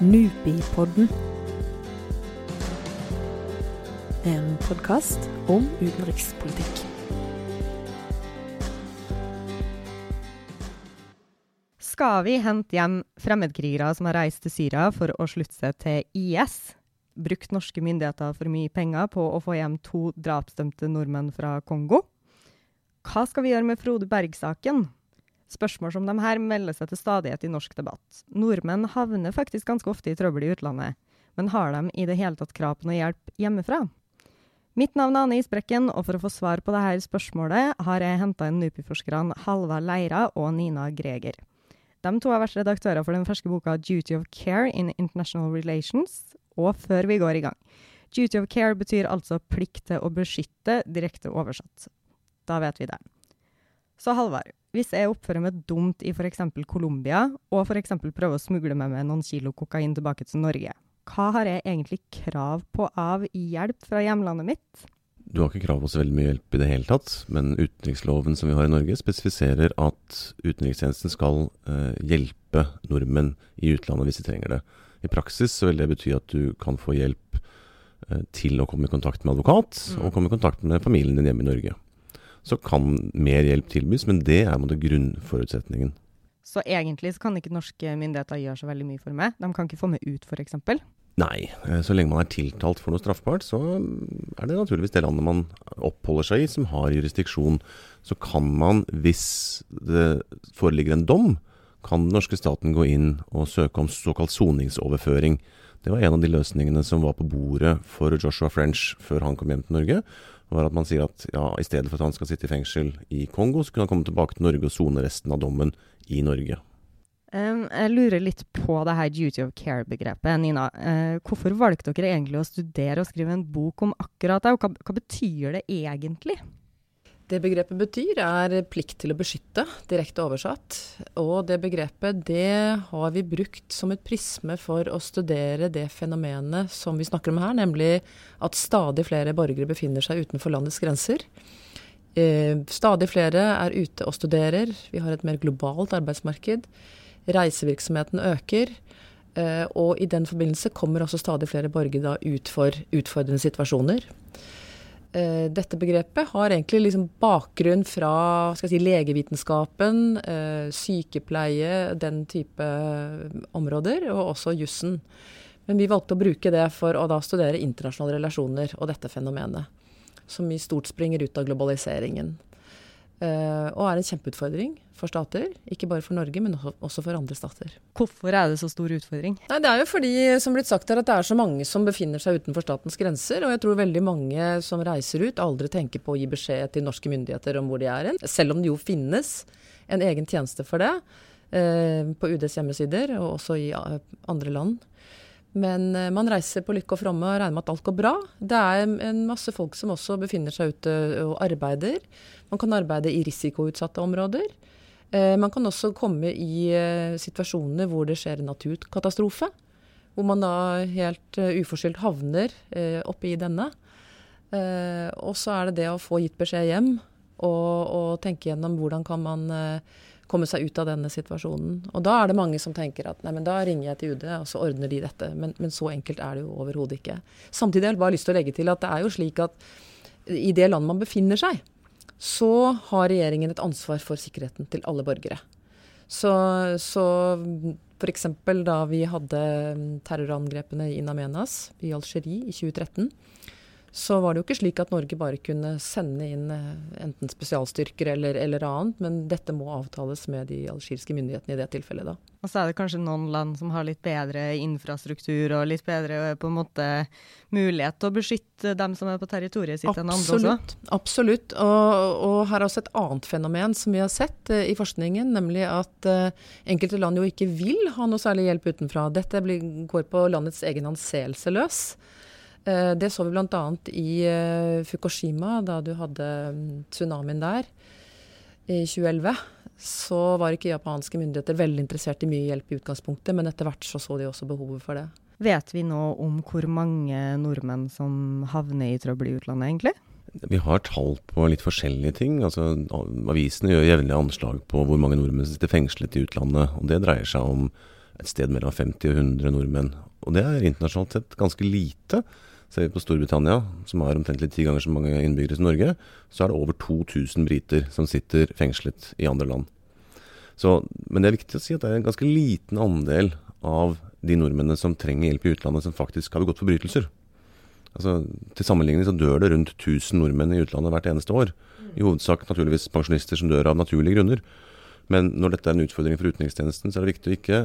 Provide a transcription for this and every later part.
Nupipodden. En podkast om utenrikspolitikk. Skal vi hente hjem fremmedkrigere som har reist til Syria for å slutte seg til IS? Brukt norske myndigheter for mye penger på å få hjem to drapsdømte nordmenn fra Kongo? Hva skal vi gjøre med Frode Berg-saken? Spørsmål som de her melder seg til stadighet i norsk debatt. Nordmenn havner faktisk ganske ofte i trøbbel i utlandet, men har de i det hele tatt krav på noe hjelp hjemmefra? Mitt navn er Anne Isbrekken, og for å få svar på dette spørsmålet har jeg henta inn NUPI-forskerne Halva Leira og Nina Greger. De to har vært redaktører for den ferske boka 'Duty of Care in International Relations'. Og før vi går i gang Duty of care betyr altså plikt til å beskytte, direkte oversatt. Da vet vi det. Så Halvard, hvis jeg oppfører meg dumt i f.eks. Colombia, og f.eks. prøver å smugle med meg noen kilo kokain tilbake til Norge, hva har jeg egentlig krav på av hjelp fra hjemlandet mitt? Du har ikke krav på så veldig mye hjelp i det hele tatt, men utenriksloven som vi har i Norge spesifiserer at utenrikstjenesten skal eh, hjelpe nordmenn i utlandet hvis de trenger det. I praksis så vil det bety at du kan få hjelp eh, til å komme i kontakt med advokat, Mm. og komme i kontakt med familien din hjemme i Norge. Så kan mer hjelp tilbys, men det er måte grunnforutsetningen. Så egentlig så kan ikke norske myndigheter gjøre så veldig mye for meg. De kan ikke få meg ut, f.eks. Nei, eh, så lenge man er tiltalt for noe straffbart, så er det naturligvis det landet man oppholder seg i som har jurisdiksjon. Så kan man, hvis det foreligger en dom, kan den norske staten gå inn og søke om såkalt soningsoverføring. Det var en av de løsningene som var på bordet for Joshua French før han kom hjem til Norge. var at man sier at ja, i stedet for at han skal sitte i fengsel i Kongo, så kunne han komme tilbake til Norge og sone resten av dommen i Norge. Um, jeg lurer litt på det her duty of care-begrepet. Nina, uh, hvorfor valgte dere egentlig å studere og skrive en bok om akkurat det, og hva, hva betyr det egentlig? Det begrepet betyr er plikt til å beskytte, direkte oversatt. Og det begrepet det har vi brukt som et prisme for å studere det fenomenet som vi snakker om her, nemlig at stadig flere borgere befinner seg utenfor landets grenser. Eh, stadig flere er ute og studerer. Vi har et mer globalt arbeidsmarked. Reisevirksomheten øker. Eh, og i den forbindelse kommer også stadig flere borgere da ut for utfordrende situasjoner. Eh, dette begrepet har egentlig liksom bakgrunn fra si, legevitenskapen, eh, sykepleie, den type områder, og også jussen. Men vi valgte å bruke det for å da studere internasjonale relasjoner og dette fenomenet, som i stort springer ut av globaliseringen. Eh, og er en kjempeutfordring for stater, ikke bare for Norge, men også- for andre stater. Hvorfor er det så stor utfordring? Nei, Det er jo fordi som blitt sagt her, at det er så mange som befinner seg utenfor statens grenser. Og jeg tror veldig mange som reiser ut, aldri tenker på å gi beskjed til norske myndigheter om hvor de er hen. Selv om det jo finnes en egen tjeneste for det eh, på UDs hjemmesider, og også i eh, andre land. Men eh, man reiser på lykke og fromme og regner med at alt går bra. Det er en masse folk som også befinner seg ute og arbeider. Man kan arbeide i risikoutsatte områder. Eh, man kan også komme i eh, situasjoner hvor det skjer en naturkatastrofe. Hvor man da helt uforskyldt havner oppi denne. Og så er det det å få gitt beskjed hjem og, og tenke gjennom hvordan kan man komme seg ut av denne situasjonen. Og da er det mange som tenker at nei, men da ringer jeg til UD, og så ordner de dette. Men, men så enkelt er det jo overhodet ikke. Samtidig har jeg bare lyst til å legge til at det er jo slik at i det landet man befinner seg, så har regjeringen et ansvar for sikkerheten til alle borgere. Så, så f.eks. da vi hadde terrorangrepene i In Amenas i Algerie i 2013, så var det jo ikke slik at Norge bare kunne sende inn eh, enten spesialstyrker eller, eller annet, men dette må avtales med de algeriske myndighetene i det tilfellet da. Og så er det kanskje noen land som har litt bedre infrastruktur og litt bedre på en måte mulighet til å beskytte dem som er på territoriet sitt enn andre også. Absolutt. absolutt. Og, og her er også et annet fenomen som vi har sett eh, i forskningen, nemlig at eh, enkelte land jo ikke vil ha noe særlig hjelp utenfra. Dette blir, går på landets egen anseelse løs. Eh, det så vi bl.a. i eh, Fukushima, da du hadde mm, tsunamien der i 2011. Så var ikke japanske myndigheter veldig interessert i mye hjelp i utgangspunktet, men etter hvert så, så de også behovet for det. Vet vi nå om hvor mange nordmenn som havner i trøbbel i utlandet, egentlig? Vi har tall på litt forskjellige ting. Altså, Avisene gjør jevnlig anslag på hvor mange nordmenn som sitter fengslet i utlandet. og Det dreier seg om et sted mellom 50 og 100 nordmenn. Og det er internasjonalt sett ganske lite. Ser vi på Storbritannia, som har omtrentlig ti ganger så mange innbyggere som Norge, så er det over 2000 briter som sitter fengslet i andre land. Så, men det er viktig å si at det er en ganske liten andel av de nordmennene som trenger hjelp i utlandet, som faktisk har begått forbrytelser. Altså, til sammenligning så dør det rundt 1000 nordmenn i utlandet hvert eneste år. I hovedsak naturligvis pensjonister som dør av naturlige grunner. Men når dette er en utfordring for utenrikstjenesten, så er det viktig å ikke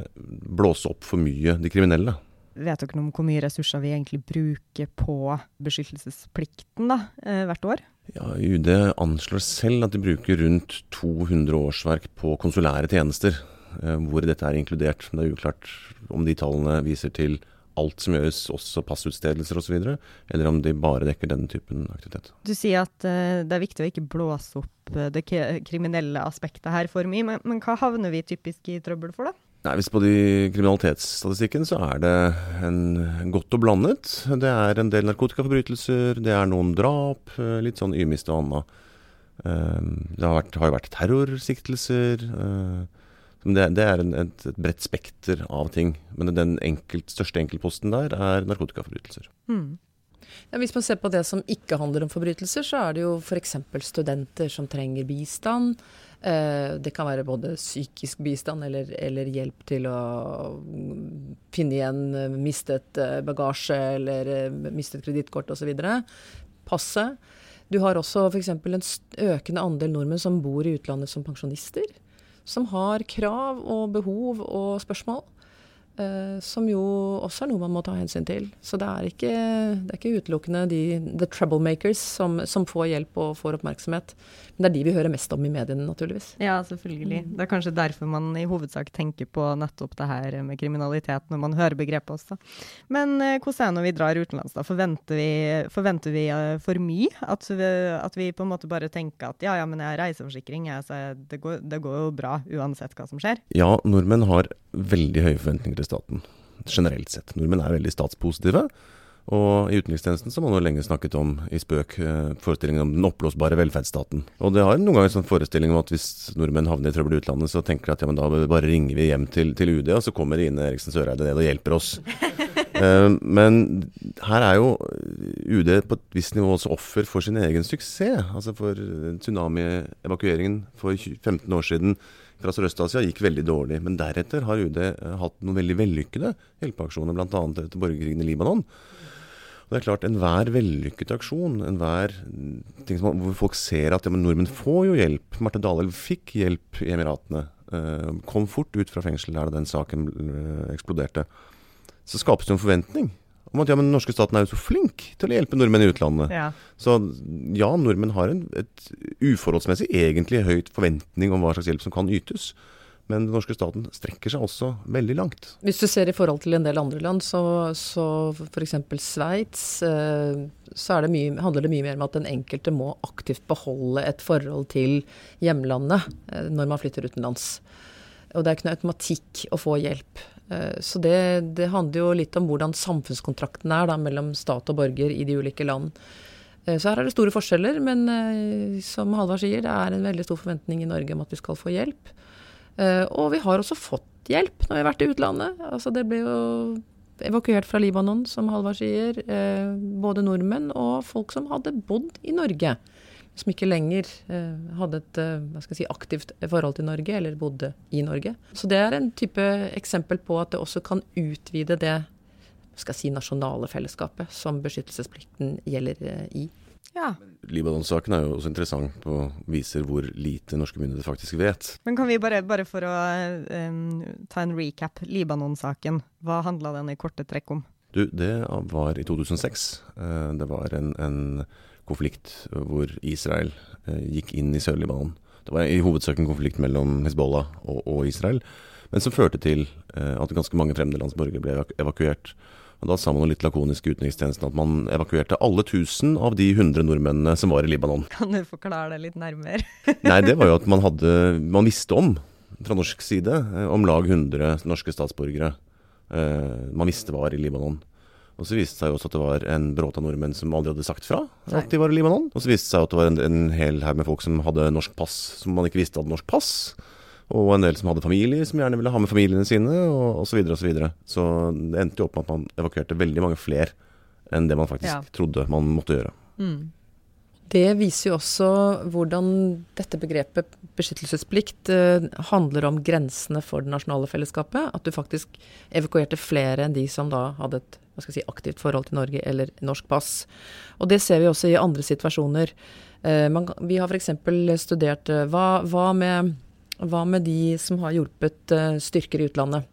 blåse opp for mye de kriminelle. Vet dere noe om hvor mye ressurser vi egentlig bruker på beskyttelsesplikten da, eh, hvert år? Ja, UD anslår selv at de bruker rundt 200 årsverk på konsulære tjenester, eh, hvor dette er inkludert. Men det er uklart om de tallene viser til alt som gjøres, også passutstedelser osv., eller om de bare dekker denne typen aktivitet. Du sier at uh, det er viktig å ikke blåse opp uh, det kriminelle aspektet her for mye, men, men, hva havner vi typisk i trøbbel for, da? Nei, hvis På de kriminalitetsstatistikken så er det en godt og blandet. Det er en del narkotikaforbrytelser, det er noen drap, uh, litt sånn ymist og anna. Det har, vært, har jo vært terrorsiktelser. Det, det er en, et, et, bredt spekter av ting. Men den enkelt, største enkeltposten der er narkotikaforbrytelser. Mm. Ja, hvis man ser på det som ikke handler om forbrytelser, så er det jo f.eks. studenter som trenger bistand. Eh, det kan være både psykisk bistand eller, eller, hjelp til å finne igjen mistet eh, bagasje eller eh, mistet kredittkort osv. Passe. Du har også f.eks. en økende andel nordmenn som bor i utlandet som pensjonister som har krav og behov og spørsmål. Uh, som jo også er noe man må ta hensyn til. Så det er ikke, det er ikke utelukkende de the troublemakers som, som, får hjelp og får oppmerksomhet. Men det er de vi hører mest om i mediene, naturligvis. Ja, selvfølgelig. Mm. Det er kanskje derfor man i hovedsak tenker på nettopp det her med kriminalitet når man hører begrepet også. Men uh, hvordan er det når vi drar utenlands, da? Forventer vi, forventer vi uh, for mye? At vi, at vi, på en måte bare tenker at ja, ja, men jeg har reiseforsikring, jeg, så det går, det går jo bra uansett hva som skjer? Ja, nordmenn har veldig høye forventninger staten. Generelt sett. Nordmenn er veldig statspositive. Og i utenrikstjenesten så har man jo lenge snakket om i spøk eh, forestillingen om den oppblåsbare velferdsstaten. Og det har noen ganger en sånn forestilling om at hvis nordmenn havner i trøbbel i utlandet, så tenker de at ja, men da bare ringer vi hjem til, til UD, og så kommer Ine Eriksen Søreide ned og hjelper oss. eh, men her er jo UD på et visst nivå også offer for sin egen suksess. Altså for tsunami-evakueringen for 15 år siden fra Sørøst-Asia gikk veldig dårlig. Men deretter har UD eh, hatt noen veldig vellykkede hjelpeaksjoner, bl.a. etter borgerkrigen i Libanon. Og det er klart, Enhver vellykket aksjon, enhver ting som, hvor folk ser at ja, men nordmenn får jo hjelp Marte Dalelv fikk hjelp i Emiratene. Uh, kom fort ut fra fengsel der den saken uh, eksploderte. Så skapes det en forventning om at ja, men den norske staten er jo så flink til å hjelpe nordmenn i utlandet. Ja. Så ja, nordmenn har en et uforholdsmessig egentlig høyt forventning om hva slags hjelp som kan ytes. Men den norske staten strekker seg også veldig langt. Hvis du ser i forhold til en del andre land, så, så f.eks. Sveits, eh, så det mye, handler det mye mer om at den enkelte må aktivt beholde et forhold til hjemlandet eh, når man flytter utenlands. Og det er ikke noe automatikk å få hjelp. Eh, så det, det handler jo litt om hvordan samfunnskontrakten er da, mellom stat og borger i de ulike land. Så her er det store forskjeller, men som Halvard sier, det er en veldig stor forventning i Norge om at vi skal få hjelp. Og vi har også fått hjelp når vi har vært i utlandet. Altså det ble jo evakuert fra Libanon, som Halvard sier. Både nordmenn og folk som hadde bodd i Norge. Som ikke lenger eh, hadde et si, aktivt forhold til Norge, eller bodde i Norge. Så det er en type eksempel på at det også kan utvide det skal si, nasjonale fellesskapet som beskyttelsesplikten gjelder i. Ja. Libanon-saken er jo også interessant og viser hvor lite norske myndigheter faktisk vet. Men kan vi bare, bare for å um, ta en recap, Libanon-saken. Hva handla den i korte trekk om? Du, det var i 2006. Uh, det var en, en, konflikt hvor Israel uh, gikk inn i Sør-Libanon. Det var i hovedsak en konflikt mellom Hizbollah og, og Israel, men som førte til uh, at ganske mange fremmedlandsborgere ble evakuert. Og Da sa man litt lakonisk i utenrikstjenesten at man evakuerte alle 1000 av de 100 nordmennene som var i Libanon. Kan du forklare det litt nærmere? Nei, det var jo at man hadde Man visste om, fra norsk side, eh, om lag 100 norske statsborgere. Eh, man visste var i Libanon. Og så viste det seg jo også at det var en bråte av nordmenn som aldri hadde sagt fra at de var i Libanon. Og så viste det seg at det var en, en hel haug med folk som hadde norsk pass som man ikke visste hadde norsk pass. Og en del som hadde familie, som gjerne ville ha med familiene sine, og osv. Så, videre, og så, videre. så det endte jo opp med at man evakuerte veldig mange flere enn det man faktisk Ja. trodde man måtte gjøre. Mm. Det viser jo også hvordan dette begrepet beskyttelsesplikt eh, handler om grensene for det nasjonale fellesskapet. At du faktisk evakuerte flere enn de som da hadde et si, aktivt forhold til Norge eller norsk pass. Og det ser vi også i andre situasjoner. Eh, man, vi har f.eks. studert eh, hva, hva, med, hva med de som har hjulpet styrker i utlandet.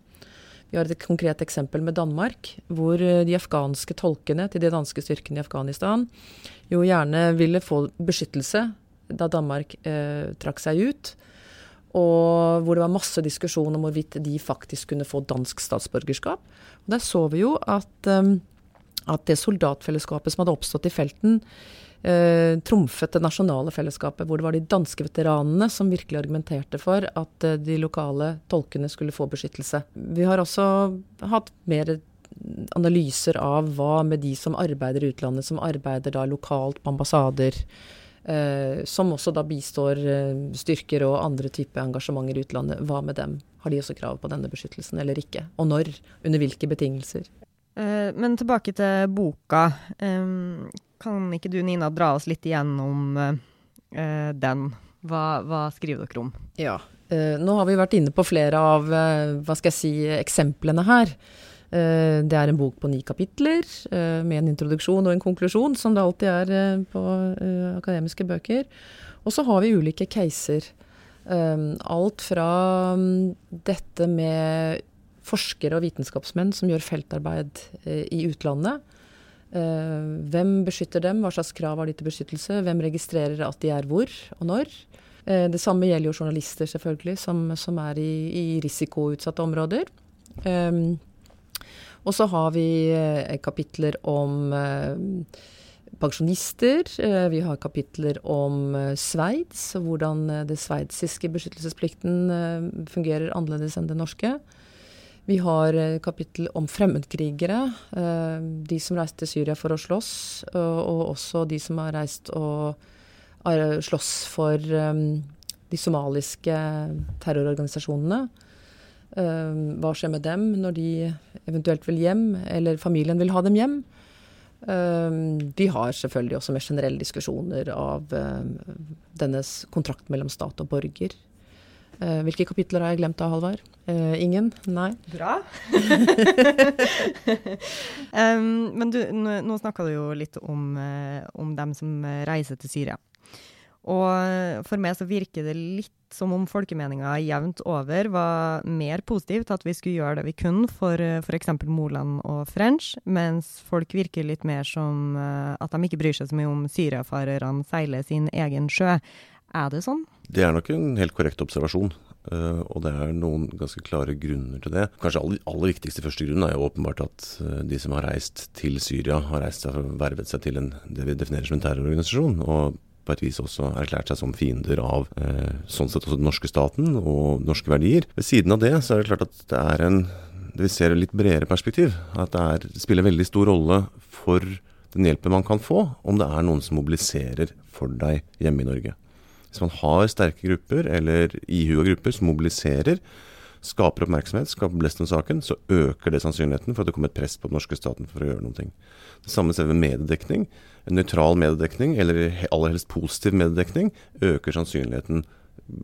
Vi har et konkret eksempel med Danmark, hvor eh, de afghanske tolkene til de danske styrkene i Afghanistan jo gjerne ville få beskyttelse da Danmark eh, trakk seg ut. Og hvor det var masse diskusjon om hvorvidt de faktisk kunne få dansk statsborgerskap. Og der så vi jo at, eh, at det soldatfellesskapet som hadde oppstått i felten, eh, trumfet det nasjonale fellesskapet, hvor det var de danske veteranene som virkelig argumenterte for at eh, de lokale tolkene skulle få beskyttelse. Vi har også hatt mer analyser av hva med de som arbeider i utlandet, som arbeider da lokalt på ambassader, eh, som også da bistår eh, styrker og andre typer engasjementer i utlandet. Hva med dem? Har de også krav på denne beskyttelsen eller ikke? Og når? Under hvilke betingelser? Eh, men tilbake til boka. Kan ikke du, Nina, dra oss litt igjennom eh, den? Hva, hva skriver dere om? Ja. Eh, nå har vi vært inne på flere av eh, hva skal jeg si, eksemplene her. Eh, det er en bok på ni kapitler eh, med en introduksjon og en konklusjon, som det alltid er eh, på eh, akademiske bøker. Og så har vi ulike caser. Eh, alt fra um, dette med forskere og vitenskapsmenn som gjør feltarbeid eh, i utlandet. Eh, hvem beskytter dem, hva slags krav har de til beskyttelse, hvem registrerer at de er hvor og når. Eh, Det samme gjelder jo journalister, selvfølgelig, som, som er i, i risikoutsatte områder. Um, og så har vi eh, kapitler om pensjonister. Vi har kapitler om Sveits, hvordan den sveitsiske beskyttelsesplikten fungerer annerledes enn det norske. Vi har eh, kapittel om fremmedkrigere, eh, de som reiste til Syria for å slåss, og, og også de som har reist og slåss for eh, de somaliske terrororganisasjonene. Eh, hva skjer med dem når de eventuelt vil hjem, eller familien vil ha dem hjem? Eh, vi har selvfølgelig også mer generelle diskusjoner av dennes kontrakt mellom stat og borger. Eh, hvilke kapitler har jeg glemt av, Halvard? Eh, ingen? Nei? Bra. um, men du, nå, snakka du jo litt om, eh, om dem som reiser til Syria. Og for meg så virker det litt som om folkemeninga jevnt over var mer positiv til at vi skulle gjøre det vi kunne for f.eks. Moland og French, mens folk virker litt mer som at de ikke bryr seg så mye om syriafarerne seiler sin egen sjø. Er det sånn? Det er nok en helt korrekt observasjon. eh, og det er noen ganske klare grunner til det. Kanskje aller, aller viktigste første grunn er jo åpenbart at eh, de som har reist til Syria, har reist seg vervet seg til en, det vi definerer som en terrororganisasjon. og på et vis også erklært seg som fiender av eh, sånn sett også den norske staten og norske verdier. Ved siden av det så er det klart at det er en det vi ser et litt bredere perspektiv. At det, er, det spiller veldig stor rolle for den hjelpen man kan få, om det er noen som mobiliserer for deg hjemme i Norge. Hvis man har sterke grupper, eller ihuga grupper, som mobiliserer, skaper oppmerksomhet, skaper blest om saken, så øker det sannsynligheten for at det kommer et press på den norske staten for å gjøre noe. Det samme ser vi med mediedekning. En nøytral mediedekning, eller aller helst positiv mediedekning, øker sannsynligheten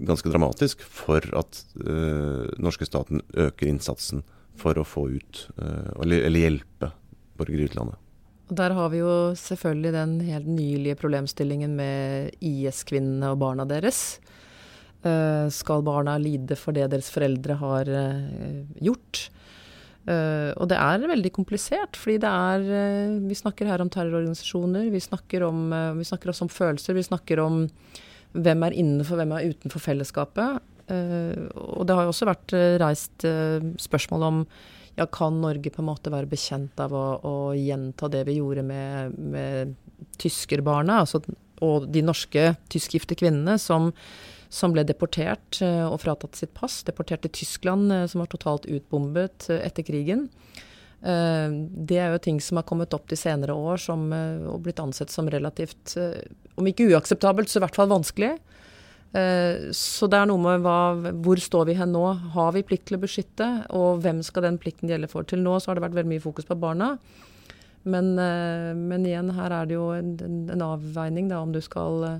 ganske dramatisk for at øh, norske staten øker innsatsen for å få ut, øh, eller, eller hjelpe borgere i utlandet. Og Der har vi jo selvfølgelig den helt nylige problemstillingen med IS-kvinnene og barna deres. Eh, skal barna lide for det deres foreldre har eh, gjort? Eh, og det er veldig komplisert, fordi det er Vi snakker her om terrororganisasjoner, vi snakker, om, vi snakker også om følelser, vi snakker om hvem er innenfor, hvem er utenfor fellesskapet. Og det har jo også vært reist spørsmål om ja, kan Norge på en måte være bekjent av å, å gjenta det vi gjorde med, med tyskerbarna, altså, og de norske tyskgifte kvinnene som, som ble deportert eh, og fratatt sitt pass, deportert til Tyskland, eh, som var totalt utbombet eh, etter krigen. Det er jo ting som har kommet opp de senere år som, og blitt ansett som relativt, om ikke uakseptabelt, så i hvert fall vanskelig. Eh, så det er noe med hva, hvor står vi hen nå? Har vi plikt til å beskytte? Og hvem skal den plikten gjelde for? Til nå så har det vært veldig mye fokus på barna. Men, eh, men igjen, her er det jo en, en avveining da, om du skal eh,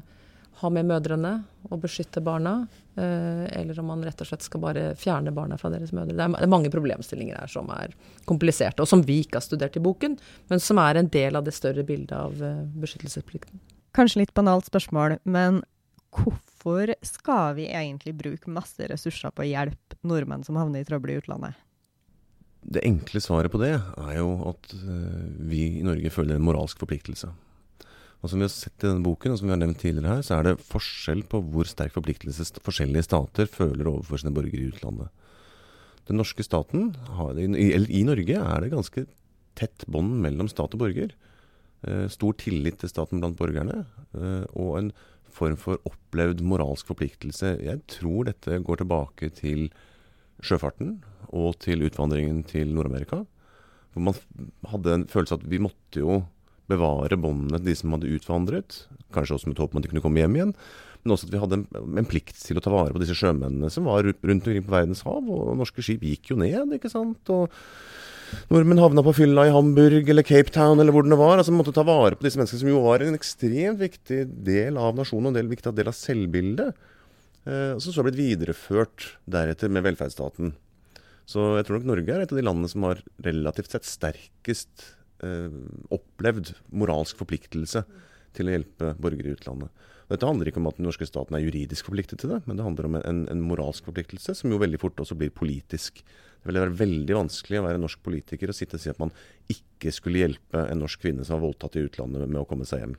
ha med mødrene og beskytte barna, eller om man rett og slett skal bare fjerne barna fra deres mødre. Det er mange problemstillinger her som er kompliserte, og som vi ikke har studert i boken, men som er en del av det større bildet av beskyttelsesplikten. Kanskje litt banalt spørsmål, men hvorfor skal vi egentlig bruke masse ressurser på å hjelpe nordmenn som havner i trøbbel i utlandet? Det enkle svaret på det er jo at uh, vi i Norge føler en moralsk forpliktelse. Og Som vi har sett i denne boken, og som vi har nevnt tidligere her, så er det forskjell på hvor sterk forpliktelse forskjellige stater føler overfor sine borgere i utlandet. Den norske staten, eller i Norge, er det ganske tett bånd mellom stat og borger. Uh, stor tillit til staten blant borgerne, uh, og en form for opplevd moralsk forpliktelse. Jeg tror dette går tilbake til sjøfarten og til utvandringen til Nord-Amerika. Hvor man hadde en følelse at vi måtte jo bevare båndene til de som hadde utvandret. Kanskje også med håp om at de kunne komme hjem igjen. Men også at vi hadde en, en, plikt til å ta vare på disse sjømennene som var rundt omkring på verdens hav. Og norske skip gikk jo ned, ikke sant. Og nordmenn havna på fylla i Hamburg eller Cape Town eller hvor det var. altså måtte ta vare på disse menneskene, som jo var en ekstremt viktig del av nasjonen og en viktig del av selvbildet. Eh, som så har blitt videreført deretter med velferdsstaten. Så jeg tror nok Norge er et av de landene som har relativt sett sterkest eh, opplevd moralsk forpliktelse til å hjelpe borgere i utlandet. Dette handler ikke om at den norske staten er juridisk forpliktet til det, men det handler om en, en moralsk forpliktelse, som jo veldig fort også blir politisk. Det ville være veldig vanskelig å være norsk politiker og sitte og si at man ikke skulle hjelpe en norsk kvinne som var voldtatt i utlandet med å komme seg hjem.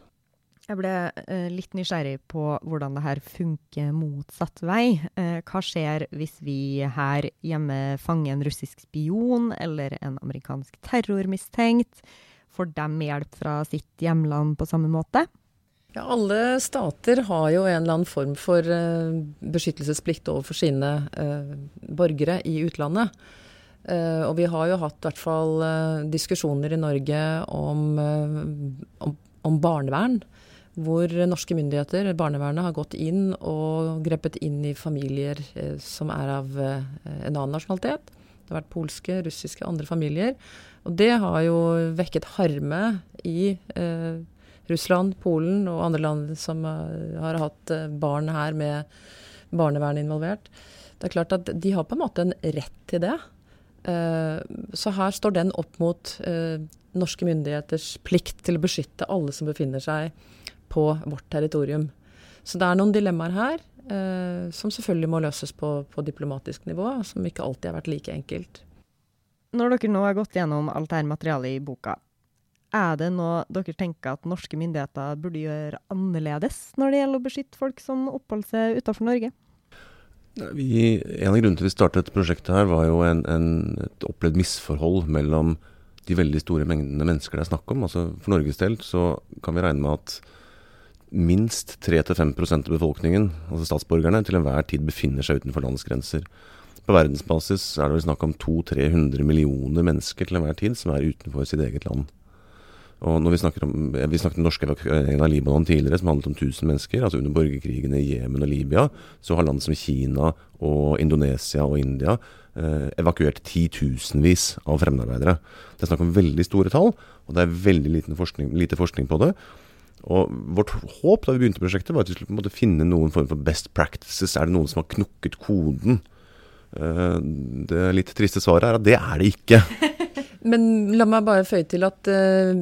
Jeg ble eh, litt nysgjerrig på hvordan det her funker motsatt vei. Eh, hva skjer hvis vi her hjemme fanger en russisk spion eller en amerikansk terrormistenkt? Får de hjelp fra sitt hjemland på samme måte? Ja, alle stater har jo en eller annen form for uh, beskyttelsesplikt overfor sine uh, borgere i utlandet. Uh, og vi har jo hatt i hvert fall diskusjoner i Norge om, om, om, barnevern. Hvor norske myndigheter, barnevernet, har gått inn og grepet inn i familier som er av en annen nasjonalitet. Det har vært polske, russiske, andre familier. Og det har jo vekket harme i eh, Russland, Polen og andre land som eh, har hatt eh, barn her med barnevern involvert. Det er klart at de har på en måte en rett til det. Eh, så her står den opp mot norske myndigheters plikt til å beskytte alle som befinner seg på vårt territorium. Så det er noen dilemmaer her som selvfølgelig må løses på, på diplomatisk nivå, som ikke alltid har vært like enkelt. Når dere nå har gått gjennom alt dette materialet i boka, er det noe dere tenker at norske myndigheter burde gjøre annerledes når det gjelder å beskytte folk som oppholder seg utenfor Norge? Vi, en av grunnene til vi startet dette prosjektet, her var jo en, en, et opplevd misforhold mellom de veldig store mengdene mennesker det er snakk om. Altså For Norges del så kan vi regne med at minst 3-5% av befolkningen, altså statsborgerne, til enhver tid befinner seg utenfor landets grenser. På verdensbasis er det vel snakk om 200-300 millioner mennesker til enhver tid som er utenfor sitt eget land. Og når Vi snakker om, vi snakket om norske evakueringen av Libanon tidligere, som handlet om 1000 mennesker. altså Under borgerkrigene i Jemen og Libya så har land som Kina og Indonesia og India eh, evakuert titusenvis av fremmedarbeidere. Det er snakk om veldig store tall, og det er veldig forskning, lite forskning på det. Og Vårt håp da vi begynte prosjektet, var at vi skulle på en måte finne noen form for best practices. Er det noen som har knukket koden? Eh, det litt triste svaret er at det er det ikke. Men la meg bare føye til at uh,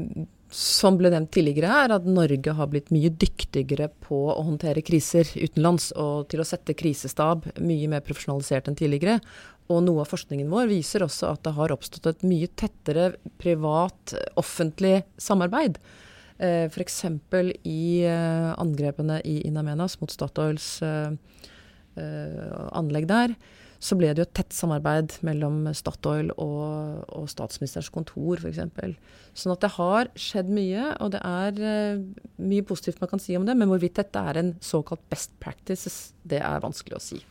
som ble nevnt tidligere her, at Norge har blitt mye dyktigere på å håndtere kriser utenlands og til å sette krisestab mye mer profesjonalisert enn tidligere. Og noe av forskningen vår viser også at det har oppstått et mye tettere privat-offentlig samarbeid. Eh, F.eks. i eh, angrepene i In Amenas mot Statoils anlegg der så ble det jo et tett samarbeid mellom Statoil og, og statsministerens kontor f.eks. Sånn at det har skjedd mye, og det er uh, mye positivt man kan si om det. Men hvorvidt dette er en såkalt best practice, det er vanskelig å si.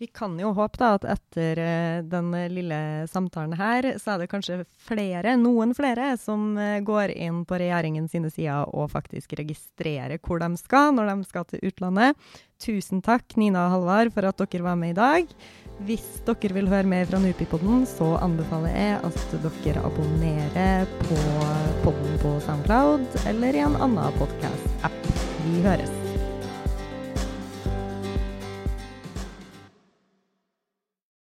Vi kan jo håpe da at etter uh, den lille samtalen her, så er det kanskje flere, noen flere, som uh, går inn på regjeringen sine sider og faktisk registrerer hvor de skal når de skal til utlandet. Tusen takk, Nina og Halvard, for at dere var med i dag. Hvis dere vil høre mer fra Nupipodden, så anbefaler jeg at dere abonnerer på podden på SoundCloud eller i en annen podkast-app. Vi høres.